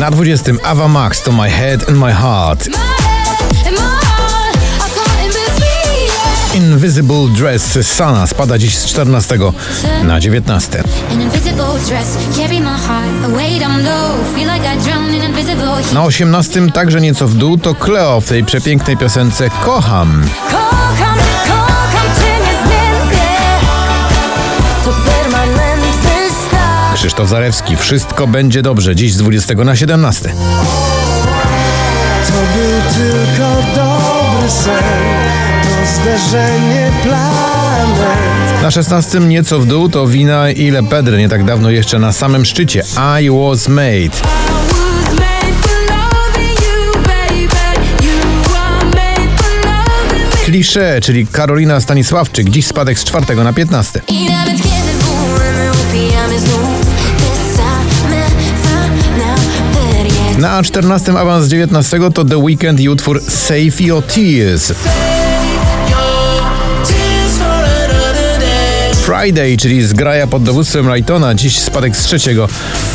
Na 20 Ava Max to My Head and My Heart. Invisible Dress Sana spada dziś z 14 na 19. Na 18 także nieco w dół to Cleo w tej przepięknej piosence Kocham. Kocham, Krzysztof Zarewski. Wszystko będzie dobrze. Dziś z 20 na 17. To był tylko dobry sen, to zderzenie planet. Na 16 nieco w dół to Wina i Le Pedre. Nie tak dawno jeszcze na samym szczycie. I was made. Klisze, czyli Karolina Stanisławczyk. Dziś spadek z 4 na 15. Na 14 awans z 19 to The Weekend i utwór Save Your Tears. Friday, czyli zgraja pod dowództwem Raytona, dziś spadek z trzeciego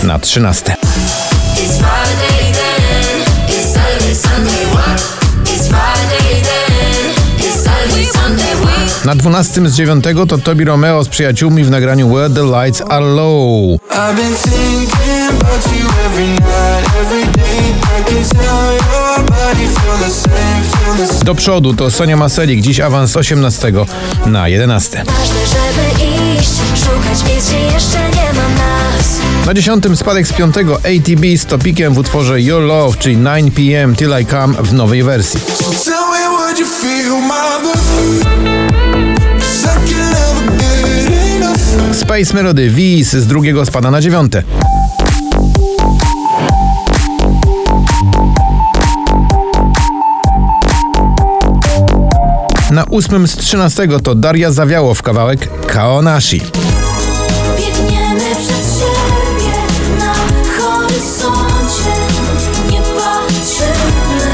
na 13. It's Friday then It's Saturday, Sunday, what? It's Friday then It's Saturday, Sunday, week Na 12 z 9 to Tobi Romeo z przyjaciółmi w nagraniu Where the Lights Are Low. Do przodu to Sonia Maselik, dziś awans z 18 na 11. Ważne, żeby iść Szukać miejsc, gdzie jeszcze nie ma nas Na 10 spadek z 5 ATB z topikiem w utworze Your Love, czyli 9pm Till I Come w nowej wersji. So. Space Melody Vis z drugiego spada na 9. Na ósmym z 13 to Daria Zawiało w kawałek Kaonashi. Biegniemy przed siebie na horyzoncie Nie patrzymy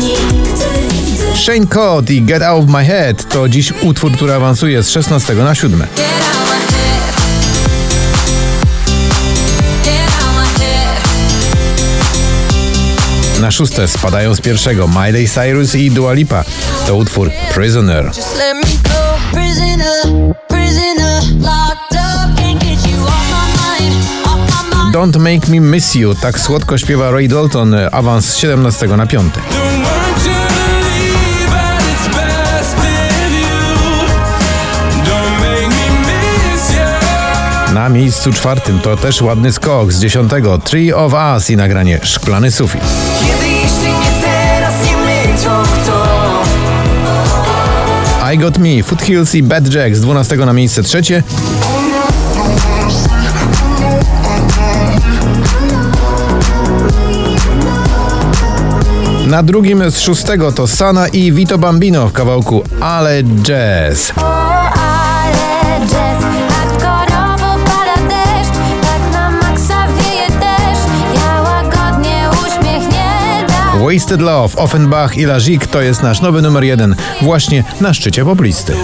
nigdy w tył Shane Code i Get Out of My Head to dziś utwór, który awansuje z 16 na 7. Na szóste spadają z pierwszego Miley Cyrus i Dua Lipa. To utwór Prisoner. Don't Make Me Miss You. Tak słodko śpiewa Ray Dalton. Awans z 17 na 5. miejscu czwartym to też ładny skok z 10. Tree of Us i nagranie Szklany Sufit. Kiedy jeśli nie teraz, nie my, to kto? I Got Me, Foothills i Bad Jack z 12 na miejsce trzecie. Na drugim z szóstego to Sana i Vito Bambino w kawałku Ale Jazz. O, ale jazz Wasted Love, Offenbach i Lazik to jest nasz nowy numer jeden właśnie na szczycie poplisty.